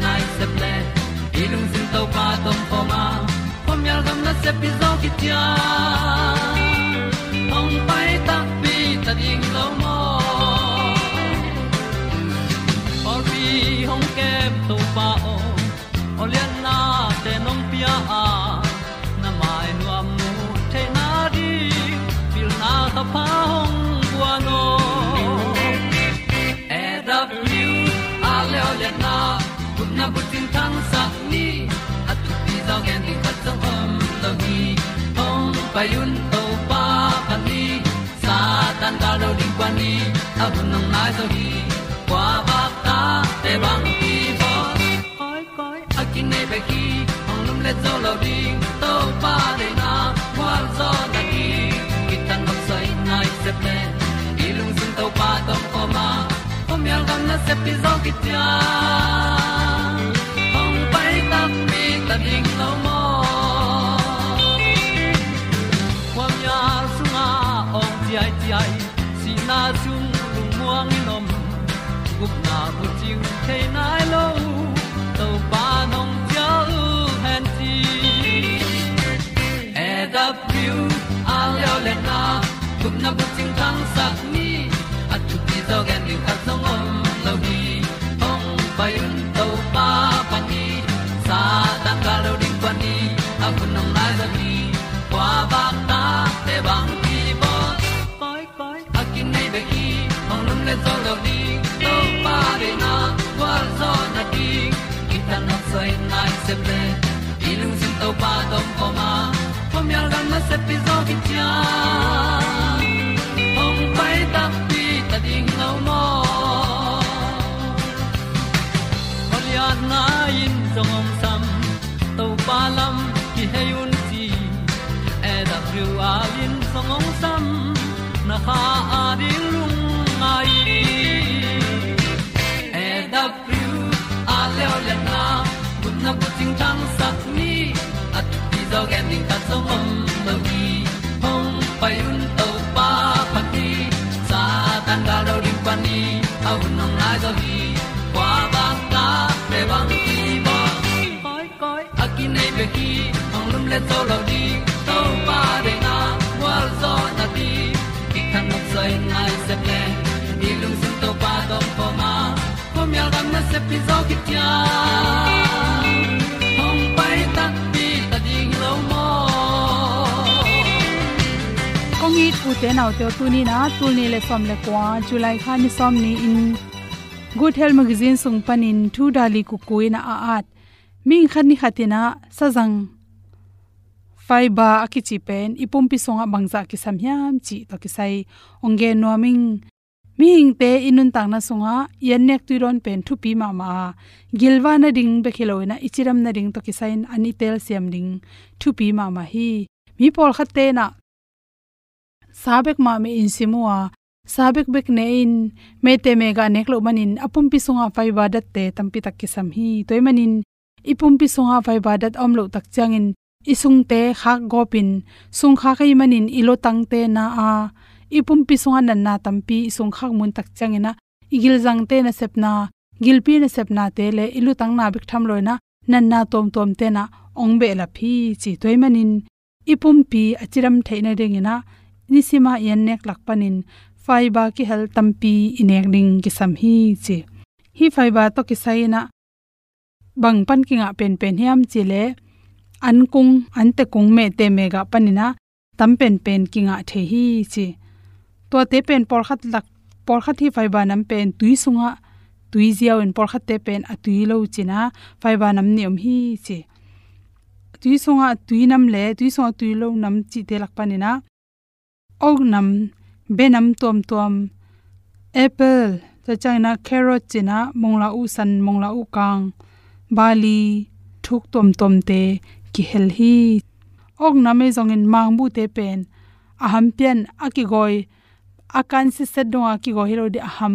no sai nai se ple ilung sin to pa tom pho ma. Pom yal gam na se pi zo ki tia hong to pa pa ni sa tan da lo ding kwan ni a bu nang mai so hi kwa ba ta te bang ki bo koi koi a kin nei pe ki ong lum le zo lo ding to pa de na kwa zo na ki ki tan nok sai nai se pe i lung sun to pa tom ko ma pom yal gam na se pi zo ki ta ong pai ta mi ta ding zo gen ni khat song om lo gi ong pa yun to pa pa ni sa tan ga lo ding pa ni a bu nong lai za ni kwa ba ta te bang ki bo koi koi a kin nei be ki ong lum le zo lo ding to pa de na kwa zo na ki ki ta na sai nai se ple đi lung sin to pa tom ko ma. Pom yal gam na se pi zo ki ding ta zo om mo gi hong pai un to pa pa ti sa tan da do ri pa ni. Au nong lai do gi kwa ba ta pe bang ti ba koi koi a ki nei be ki hong lum le to lo di to pa de na wa zo na ti ki kan nok sai nai se ple ni lung sun to pa dong po ma. Pom yal gam na se pi zo ki tia ute i u te nau te tu na tu le som le kwa july kha ni som ni in good health magazine sung panin thu dali ku kuina a at ming khan ni khatina sajang fiber akichi pen ipum pi songa bangza ki samhyam chi to ki sai onge noming ming te inun tang na sunga yan nek tu ron pen thu pi ma ma gilwa na ding be khiloina ichiram na ding to kisain ani tel siam ding thu pi ma ma hi mi pol khatte na sabek ma me in simua sabek bek ne in me te me ga nek lo manin apum pi sunga fai ba dat te tampi tak ki sam hi. Toy manin ipum pi sunga fai ba dat om lo tak changin isung te khak gopin sung kha kai manin ilo tang te na a. Ipum pi sunga nan na tampi sung khak mun tak changina igil jang te na sepna gilpi na sepna te le ilu tang na bik tham loina nan na tom tom te na ong be la phi. Chi toy manin ipum pi achiram theina dengina nisima yan nek lakpanin faiba ki hel tampi inek ding ki sam hi chi. Hi faiba to ki saina bang pan ki nga pen pen hiam chi le an kung, an te kung me te me ga panina tam pen pen ki nga the hi chi. To te pen por khat lak, por khat hi faiba nam pen tui sunga, tui ziaw en por khat te pen a tui lo china faiba nam niom hi chi. Tui sunga tui nam le, tui sunga tui lo nam chi te lak panina og nam, benam tom tom apple cha china carrot china, mongla u san, mongla u kang. Bali, thuk tom tom te, ki hel hi. Ok na me zong in mang bu te pen. Aham pian aki goi. Akan si set donga ki go hero di aham,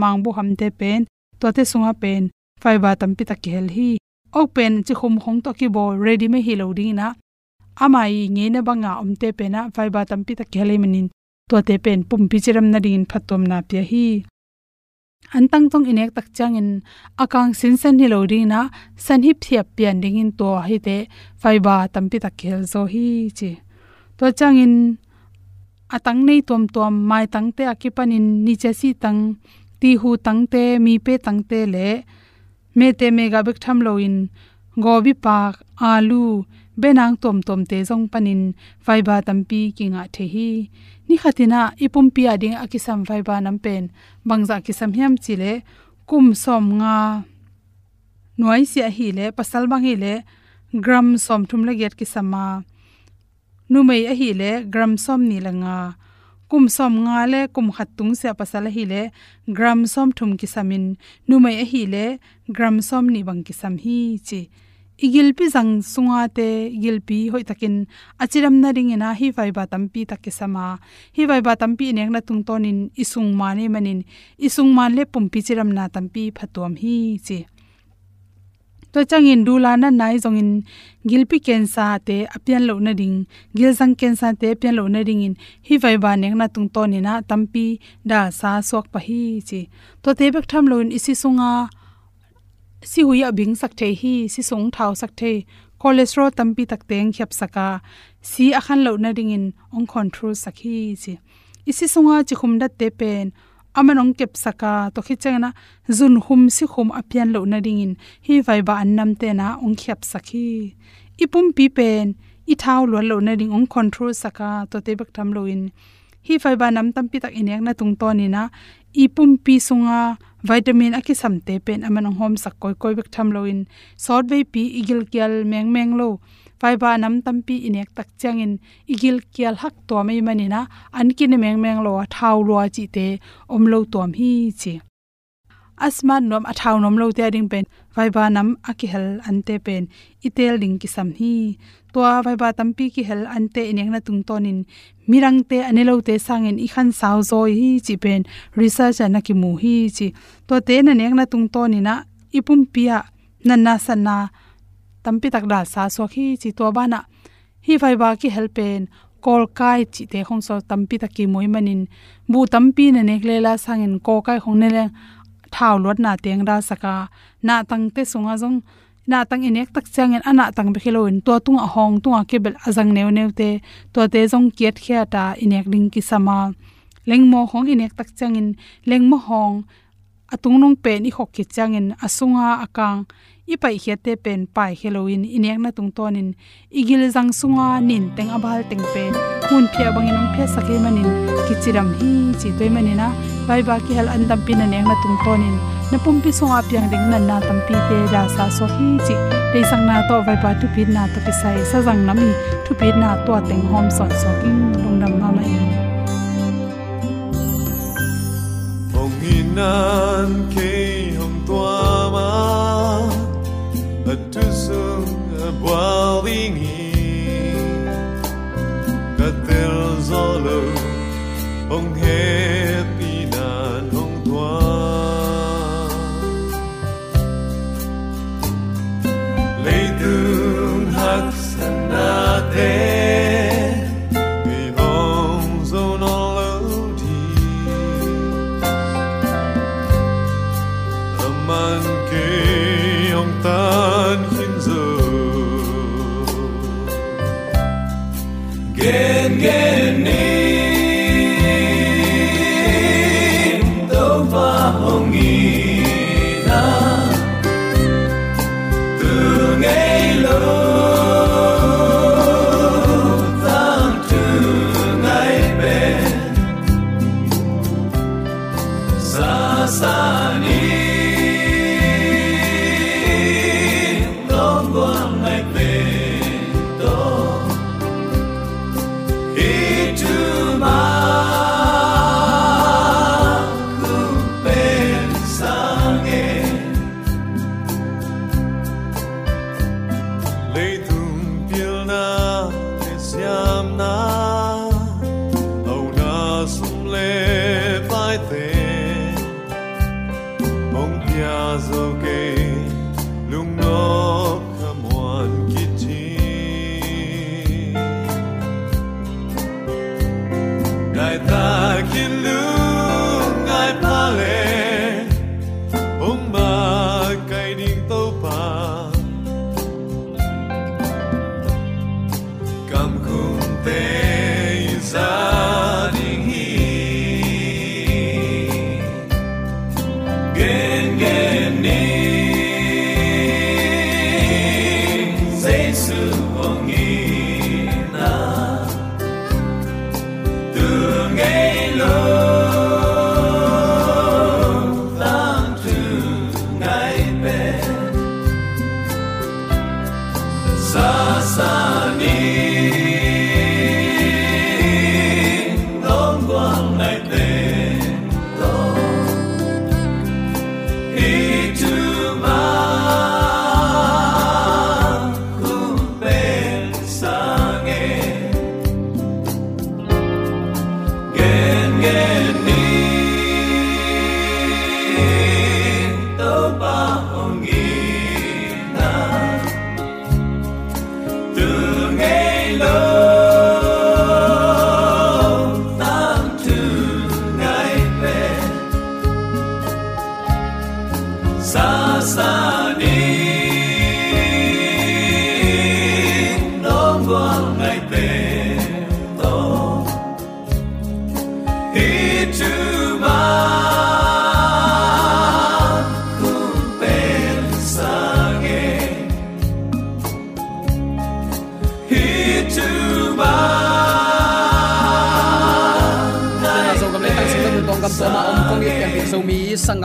mang bu ham te pen. To te sunga pen. Fai ba tam pi ta ki hel hi. Ok pen, chi khum khong to ki bo, ready me hi lo ding na amai nge na banga om pe na fai ba tam pi ta khele hel manin to te pen pum pi chiram na ding phatom na pya hi. An tang tong inek tak chang in akang sin san hi lo ri na san hi phiap pian ding in to hi te faiba tampi ta khel zo hi chi. To chang in atang nei tom tom mai tang te akipanin ni che si tang, ti hu tang te, mi pe tang te le, me te me ga bek tham lo in gobi pak alu benang tom tom te jong panin faiba tampi kinga the hi. Ni khatina ipum pi ading akisam faiba nam pen bangza kisam hiam chile kum som nga noi sia hi le, pasal bang hi le gram som thum la get kisama nu mei a hi le gram som ni la nga. Kum som nga le kum khat tung se pasal hi le gram som thum kisamin nu mei a hi le gram som ni bang kisam hi chi igilpi jang sunga te igilpi hoi takin achiram na ring ina hi vai ba tampi takke sama. Hi vai ba tampi nek na tung tonin isung mane manin. Isung man le pumpi chiram na tampi phatom hi chi. To changin dula na nai zongin gilpi kensa te apian lo na ding. Gil jang kensa te apian lo na ding in hi vai ba nek na tung tonina tampi da sa sok pa hi chi. To te bek tham lo in isi sunga si huya bing sak the hi, si song thau sak the cholesterol tampi tak teng khyap saka, si akhan lo na ring in ong control sakhi chi. Isi sunga chi khum dat te pen amanong kep saka, to khi chena zun hum si khum apian lo na ring in, hi vai ba annam te na ong khyap sakhi ipum pi pen, i thau lo lo na ring ong control saka, to te bak tham lo in. Hi vai ba nam tam pi tak inek na tung to ni na ipum pi sunga vitamin aki samte pen amanang hom sak koi koi bek tham loin sort ve pi igil kyal meng meng lo. Fiber nam tampi inek tak changin. Igil kyal hak to mai manina ankin meng meng lo thau lo chi te om lo tom hi chi. Asman nom athau nom lo te ding pen. Fiber nam aki hel ante pen. Itel ding ki sam hi to fiber tampi ki hel ante inek na tung tonin mirang te anelo te sangin i khan saw zo hi chi pen. Research na ki mu hi chi. To te na nek na tung to ni na ipum pia nan na san na. Tampi tak dal sa so khi chi to ba na. Hi vai ba ki helpen kol kai chi te khong so tampi tak ki moi manin bu tampi na nek le la sangin ko kai khong ne le thau lot na teng da saka na tang te sunga jong na tang inek tak changin ana tang be in to tung a hong tung a kebel azang neu neu te. To te jong kiet khia ta inek ding ki sama lengmo hong inek tak changin lengmo hong, atung nong pe ni khok ki changin asunga, akang i pai khia te pen pai halloween inek na tung tonin. Igil jang sunga nin, teng abal teng pe. Hun phia bangin ong phia sakhe manin. Kichiram hi, chi toy manina ah. bai ba ki hal andam pin na nek na tung tonin. Na pumpi sunga piang ding nan na tampi te ra sa so hi, chi. Te sang na to vai ba tu pin na to pisai sa jang nami tu pin na to teng hom son so king lung dam ma mai. Sangam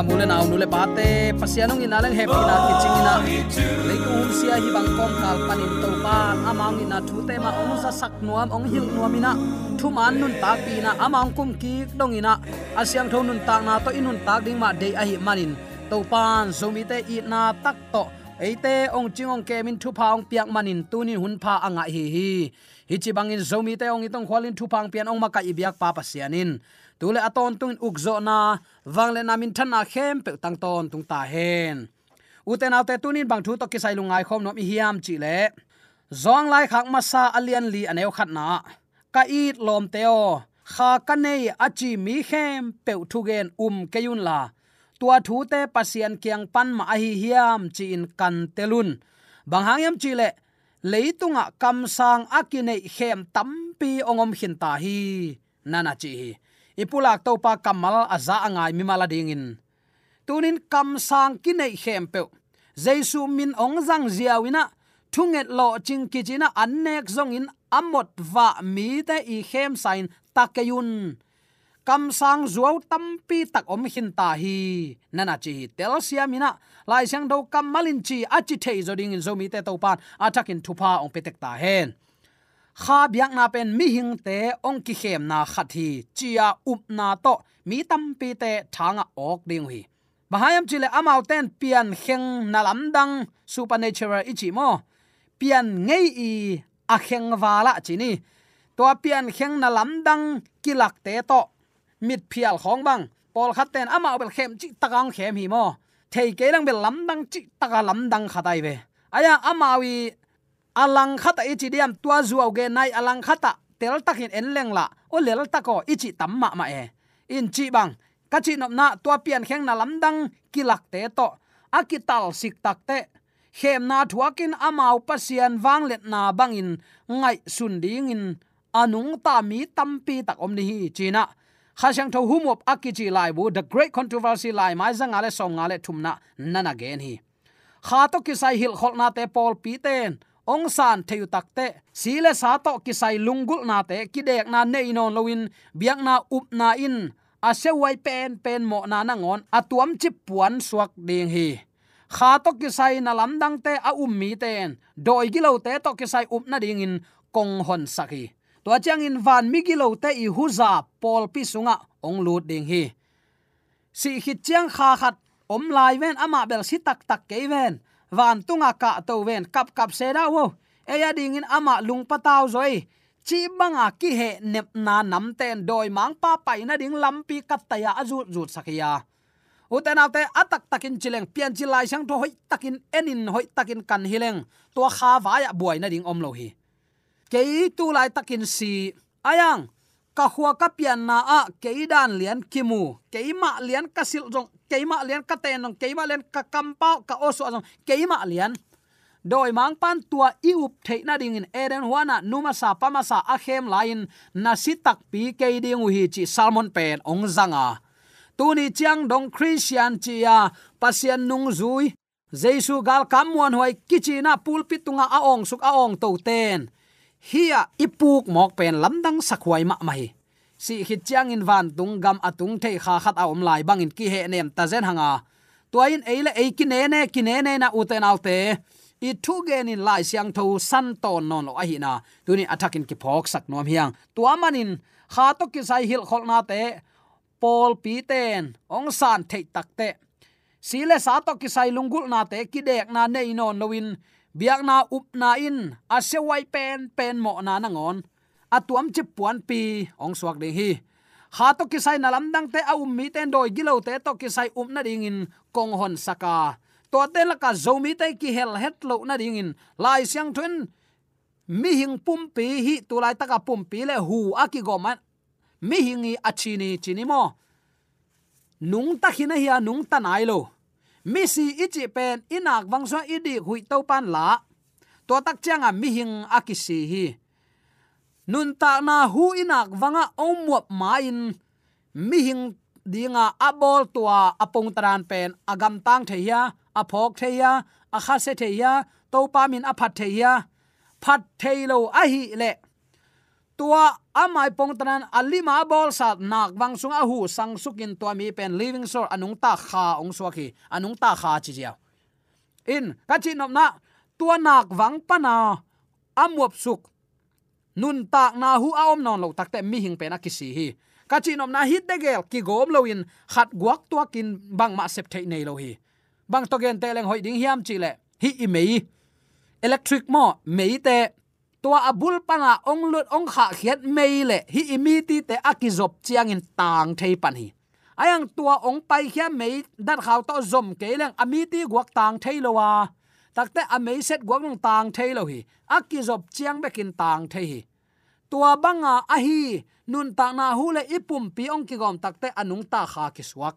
ule naw nule bate. Pasianong ina lang happy na kiching ina. Leitung sia hi bang kom kal panin to pa. Amang ina thu te ma ong sa sak nuam ong hil nuam ina. Thu man nun ta pi na amang kum ki dong ina. Asyang thon nun tak na to inun tak ding ma de a hi manin. To pan zomi te i na tak to. Eite ong chingong kemin thu pa ong piak manin tunin hun pha anga hi hi. Hi chi bangin zomi te ong itong khwalin thu pang pian ong maka ibyak pa pasianin tule aton tung ukzo na wangle namin thana khem pe tang ton tung ta hen. Uten autte tunin bang thu to kisai lungai khom nom hiam chi le. Zong lai khak masa alian li aneu khat na. Ka it lom teo kha kanei achi mi khem pe thu gen um keyun la. Tua thu te pasian kyang pan ma hi hiam chi in kan telun bang hangyam chi le leitunga kam sang akine khem tampi ongom hin ta hi. Nana chi ipulak to pa kamal aza angai mi mala dingin. Tunin kam sang kinai khem pe jesu min ong zang ziawina, thunget lo ching kichina annek zong in amot va mi te i hem sain takeyun. Kam sang zuaw tampi tak om hin ta hi. Nana chi tel sia mina lai sang do kam malin chi achi thei zoding in zomi te to pan atakin thupa ong petek ta hen kha biak na pen mi hing te, ong ki khem na khathi chia up na to, mi tam pi te thanga ok ding hi. Bahayam chile amau ten pian kheng na lam dang, supernatural ichi mo. Pian ngei i a kheng wala chini to pian kheng na lam dang, kilak te to. Mit phial khong bang pol khat ten amau bel khem chi takang khem hi mo. Thei ke lang bel lam dang chi taka lam dang khatai ve. Aya amawi alang khata ichi diam tua zuaw ge nai alang khata. Tel takin en leng la. O lel tako ichi tamma ma e. In chi bang kachi nop na tua pian kheng na lamdang kilak te to. Akital sik tak te. Hem na thuakin amau pasian wang let na bangin ngai sun ding in anung ta mi tampi tak om ni hi china khashang tho humop akichi lai bu. The great controversy lai mai zanga le som nga le thumna nana gen hi. Kha to kisai hil khol na te pol pi ten ong san theu takte sile sa to kisai lungul na te. Kidek na nei non loin biak na up na in. A se wai pen pen mo na na ngon. Atuam chi puan suak ding hi. Kha to kisai na lam dang te, a um mi ten. Doi gilo te to kisai up na ding in kong hon saki to chang in van mi gilo te i huza pol pi sunga, ong lut ding hi. Si khit chiang kha khat om lai ven, ama bel si tak tak ke ven van tunga ka to ven kap kap se da wo. Eya ding in ama lung pataw zoi. Chi banga ki he nep na nam ten doi mang pa pai na ding lampi kataya azut zut sakia uten autte atak takin chileng, pian chilai sang to hoi takin enin, hoi takin kan hileng. To kha waya buai na ding om lo hi. Kei tu lai takin si, ayang ka huwa ka pian na ah, a keidan lian kimu. Keima lian ka sil jong keima lian ka ten nong keima lian ka kampa ka oso jong keima lian. Doi mang pan tua i up the na ding in eren huana numa sa pama sa a khem lain na sitak pi ke ding hi chi salmon pen, ong zanga tuni chiang dong christian chia pasian nung zui. Jesu gal kamwan hoi kichina pulpit tunga aong suk aong to ten hia ipuk mok pen lamdang sakhuai ma mai. Si khit chiang in van tung gam atung thei kha khat a om lai bang in ki he nem ta zen hanga. Tuain eile e ki ne ne ki ne ne na uten alte. I thu gen in lai siang tho san ton non lo a hi na. Tuni attacking ki phok sak nom hiang. Tua manin kha to ki sai hil khol na te. Pol pi ten ong san thei tak te. Sile sa to ki sai lungul na te, ki dek na nei non lowin biak na up na in. A se wai pen pen mo na na ngon. Atuam chi puan pi, ong suak ding hi. Ha to kisai na lam dang te a um mi ten doi gilo te to kisai um na ding in kong hon saka to te la ka zomi te ki hel het lo na ding in. Lai siang thun, mi hing pum pi hi tu lai taka pum pi le hu a ki go man mi hing hingi achini chini mo. Nung ta khina hi a nung ta nai lo mi si ichi pen inak wangzo idi hui to pan la. To tak changa mi hing akisi hi. Nun ta na hu inak wanga omwap main. Mi hing dinga abol tua apong taran pen agam tang theya aphok theya akha se theya to pa min aphat theya phat theilo ahi le tua, amai pong tanan, alima bol sat, nak wang sung a hu, sang sukin tua mi pen, living soul anung ta kha ong swaki anung ta kha chi jiao in, ka chi nom na, tua nak wang pana amuap suk. Nun tak na hu a om non lo takte mi hing pe na kisi hi. Ka chi nom na, hit de gel, ki gom lo in, khat guak tua kin, bang ma sep thei nei lo hi. Bang to gen te leng hoi ding hiam chi le, hi i mei. Electric mo, mei te tua abul pana ong lut ong kha khiat mei le, hi imiti te akizop chiang in tang thei pan hi. Ayang tua ong pai khia mei dat khaw to zom ke leng amiti guak tang thei lo wa. Takte mei set guak nong tang thei lo hi akizop chiang bekin tang thei hi. Tua banga a hi, nun ta na hu le ipum pi ong ki gom takte anung ta kha ki suak.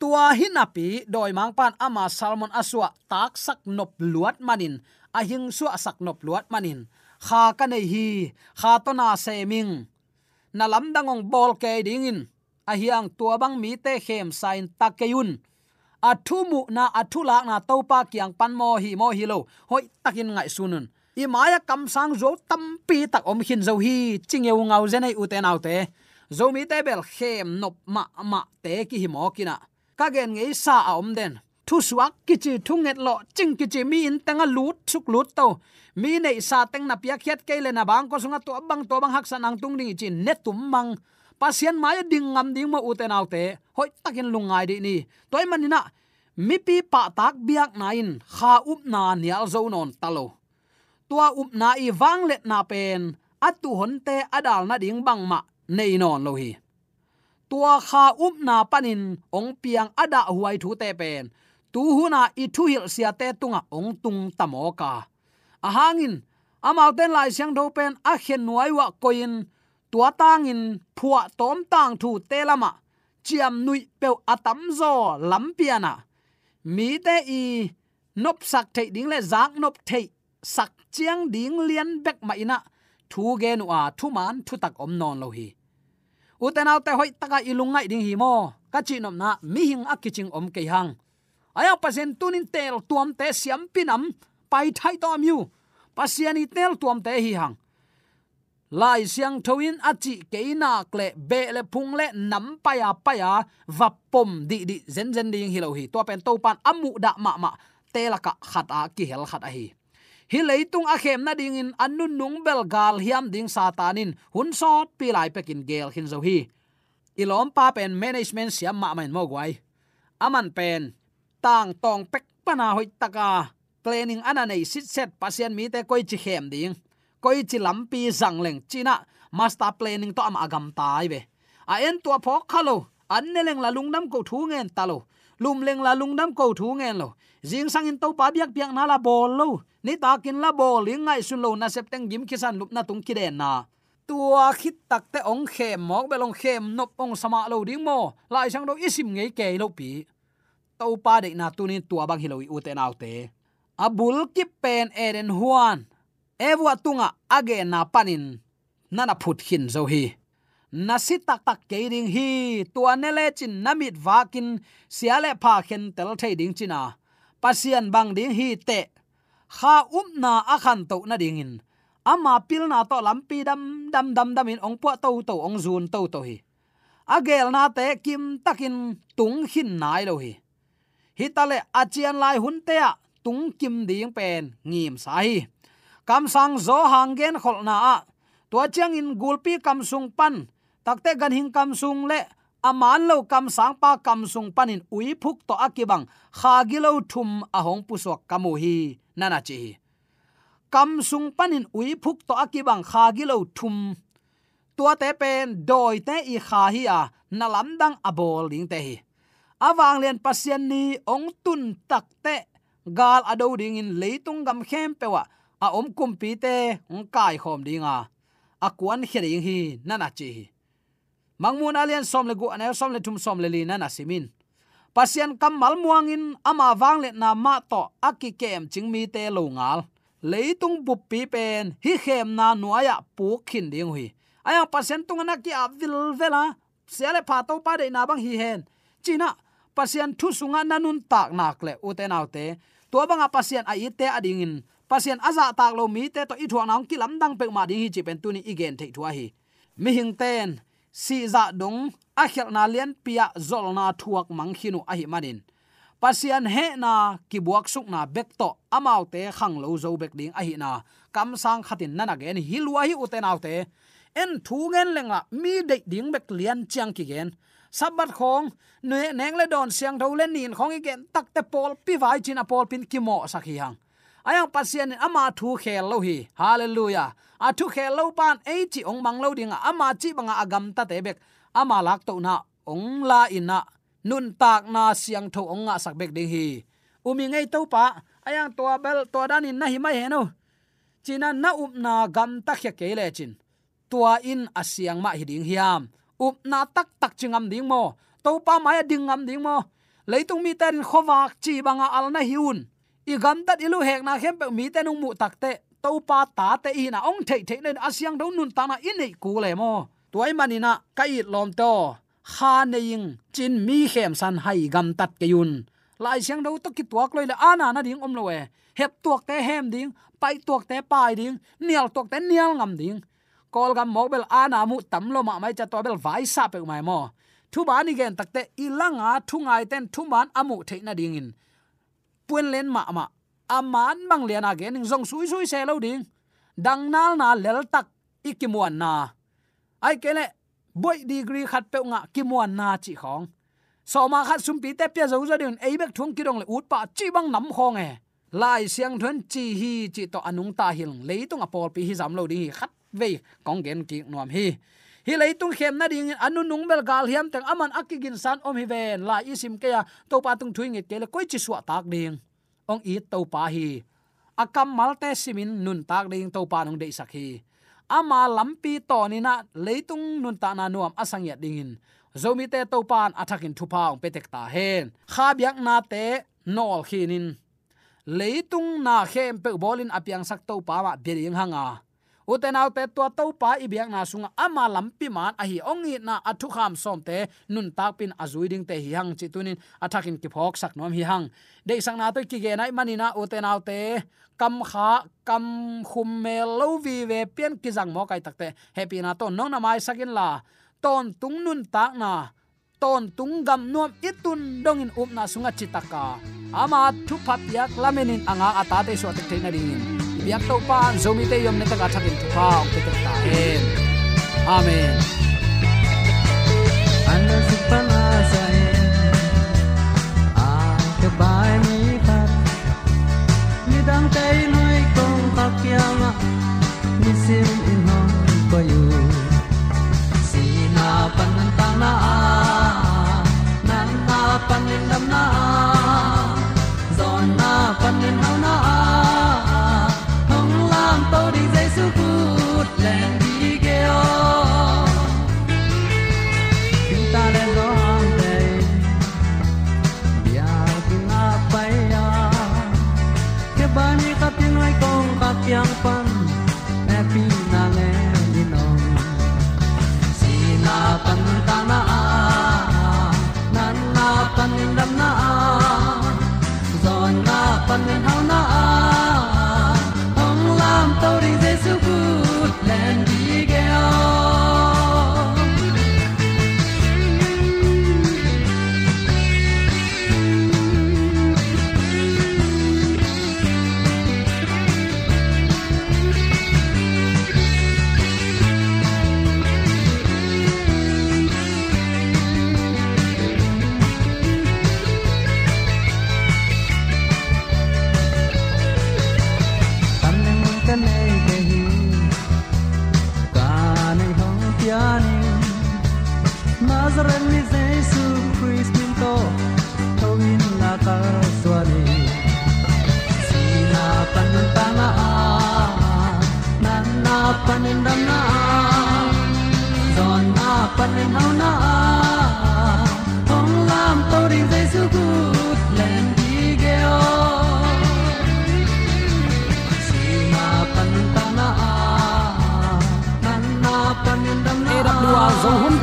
Tua hinapi doi mang pan ama salmon aswa tak sak nop luat manin ahing su sak nop luat manin kha ka nei hi, kha to na se ming. Na lam dangong bol ke ding in a hiang tua bang mi te khem sain takeyun a thu mu na, a thu lak na to pa kyang pan mo hi mo hi lo. Hoi, takin ngai sunun. I maya kam sang zo tam pi tak om hin zo hi. Chingeu ngau zenai uten autte zo mi te bel khem nop ma ma te ki hi mo kina. Ka gen ngei sa a om den thu suak kichi thu nget lo ching kichi mi in tanga lut suk lut to. Mi nei sa teng na pia khiat ke le na bang ko sunga to bang to bang hak san ang tung ding chi net tum mang. Pasian mai ding ngam ding ma uten autte hoi takin lungai de ni. Toy manina mi pi pa tak biak na in, kha up na nial zo non talo tua up na i wang let na pen atu honte adal na ding bang ma nei non lo hi. Tua kha up na panin ong piang ada huai thu te pen tu huna i thu hil sia te tunga ong tung tamoka ahangin amauten lai siang do pen a khen nuai wa koin, tua tangin phua tom tang thu te lama, chiam nui pe atam zo lampiana mi te i, nop sak thei ding le zak nop thei, sak chiang ding lian bek ma ina thu ge nu a thu man thu tak om non lo hi. Uten te hoi taka ilungai ding hi mo, ka chi nom na mi hing akiching om ke hang. Aya pasen tunin tel tuam te siam pinam pai thai to myu pasiani tel tuam te hi hang lai siang thoin achi keina kle be le phung le nam pa ya pa ya vapom di di zen zen ding hi lo hi to pen to pan amu da ma ma te la ka khat a ki hel khat a hi hi leitung a khem na ding in annun nung bel gal hiam ding satanin hun sot pi lai pekin gel hin zo hi ilom pa pen management siam ma main mo gwai aman pen tang tong pek pana hoi taka. Planning ana nei sit set pasien mi te koi chi khem ding. Koi chi lampi zang leng china. Master planning to am agam tai ve. A en tua phok khalo an ne leng la lungnam ko thu ngen talo lum leng la lungnam ko thu ngen lo. Jing sang in to pa biak biak na la bol lo. Ni ta kin la bol ling ngai sun lo na sep teng gim kisan lup na tung ki den na. Tua khit tak te ong khem mok belong khem nop ong sama lo ding mo. Lai sang do isim ngei ke lo pi to pa de na tunin tua bang hiloi u te nau te abul ki pen eren huan. Ewa tunga age na panin. Nana phut hin zo hi. Na si tak tak ke ding hi. Tua ne le chin namit vakin. Siale pha khen tel thei ding china. Pasian bang ding hi te. Kha um na akhan to na ding in. Ama pil na to lampi dam dam dam dam in ong po to to ong zun to to hi. Agel na te kim takin tung hin nai lo hi hitale achian à lai hunte a tung kim ding pen ngim sai kam sang zo hangen kholna a tua chang in gulpi kam sung pan takte gan hing kam sung le aman à lo kam sang pa kam sung panin ui phuk to akibang kha gilo thum ahong à pusok kamu hi nana chi kam sung panin ui phuk to akibang kha gilo thum tua te pen doi te i kha hi a nalam dang abol ding te hi awang len pasien ni ong tun takte gal ado ding in leitung gam khem pewa. A om kum pi te, ong kai khom dinga. A kuan khering hi, nana chi mangmun alian som le gu anel, som le tum som le li, nana simin pasien kam mal muangin, ama wang le na ma to aki kem chingmi te lo ngal. Leitung bup pi pen, hi khem na nuaya pu khin ding hui. Aya pasien tung na ki avil vela. Sele pha to pa de na bang hi hen. China pasien thu sunga nanun tak nak le uten autte to banga pasien a ite ading in. Pasien aza tak lo mi te to i thuang nang kilam dang pe ma ding hi chi pen tu ni igen thei thua hi. Mi hing ten, si za dong, a khel na lian pia zol na thuak mang khinu a hi manin pasian he na, ki buak suk na bek to amau te khang lo zo bek ding a hi na. Kam sang khatin nana gen hilwa hi uten autte en thu ngen lenga mi de ding bek lian chang ki gen sabat khong ne neng le don siang tho len nin khong igen tak te pol pi vai chin a pol pin kimo sakhi hang ayang pasien ama thu khel lo hi hallelujah. A thu khel lo pan e chi ong mang lo dinga ama chi banga agam ta te bek ama lak to na ong la ina nun tak na siang tho ong nga sak bek ding hi umi ngei to pa ayang to bel to dan in na hi mai he no china na up na gam ta khe ke le chin. Tua in asiang ma hi ding hiam up na tak tak chingam ding mo. To pa mai dingam ding mo. Leitung mi ten khowak chi banga alna hiun i gam tat ilu hek na khem pe mi ten mu takte to pa ta te i na ong thei thei nen asyang do nun ta na in nei ku le mo. Tuai manina kai lom to. Kha neing chin mi khem san hai gam tat ke yun. Lai siang do to ki tuak loi le ana na ding om lo we hep tuak te hem ding, pai tuak te pai ding, nial tuak te nial ngam ding kol gam mobel ana mu tamlo ma mai cha to bel vai sa pe mai mo. Thu ba ni gen takte ilanga thu ngai ten thu man amu theina ding in. Puen len ma ma. Aman mang lian again ning zong sui sui se lo ding. Dang nal na lel tak ikimuan na. Ai kele boy degree khat pe nga kimuan na chi khong. So ma khat sum pi te pya zo zo din, ei bek thung ki dong le ut pa chi bang nam khong e. Lai siang thun chi hi chi to anung ta hil leitung apol pi hi zam lo ding khat ve kong gen ki nuam hi. Hi leitung khem na ding, anu nung bel gal hiam tang aman akigin san om hi ven. La isim ke ya to pa tung thuing ke le koi chi suwa tak ding. Ong i to pa hi. Akam malte simin nun tak ding to pa nong de sakhi ama lampi to ni na leitung nun ta na nuam asang ya dingin zomi te to pan athakin thupa ong petek ta hen. Kha byak na te nol khinin leitung na khem pe bolin apyang sak to pa ma bering hanga uten autte to to pa ibyak na sunga ama lampi man a hi ongi na athu kham som te nun tak pin azuiding te hi hang chitunin athakin ki phok sak nom hi hang de sang na to ki ge nai manina uten autte kam kha kam khum me lo vi ve pian ki jang mo kai takte happy na to no na mai sakin la ton tung nun tak na ton tung gam nuam itun dongin up na sunga chitaka ama thu phat yak lamenin anga ata te so te na dingin biak to pan zomi te yom ne ta ga thakin thu pa ong te ta hen amen. Ana supana sai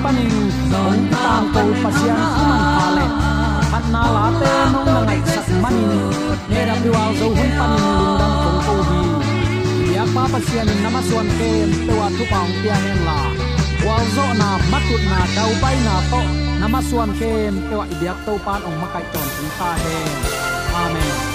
panin ong tang to pasian suman pale khat na la te nong na ngai sak manin ne ra pi wal zo hun panin lung dang tong ko hi. Ya pa pasian namaswan ke te wa tu paung pia hen la wal zo na matut na dau bai na to. Namaswan ke te wa ibyak to pan ong makai ton ta hen amen.